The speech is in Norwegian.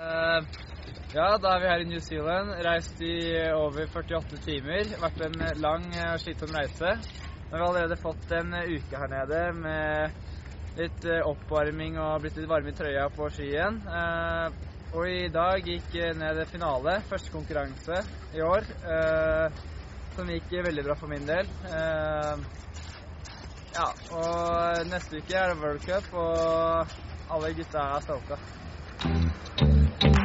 Uh, ja, da er vi her i New Zealand. Reist i over 48 timer. Vært en lang og slitsom reise. Nå har vi allerede fått en uke her nede med litt oppvarming og blitt litt varme i trøya på skien. Uh, og i dag gikk ned finale, første konkurranse i år, uh, som gikk veldig bra for min del. ja, og neste uke er det World Cup, og alle gutta er stolte. Thank you.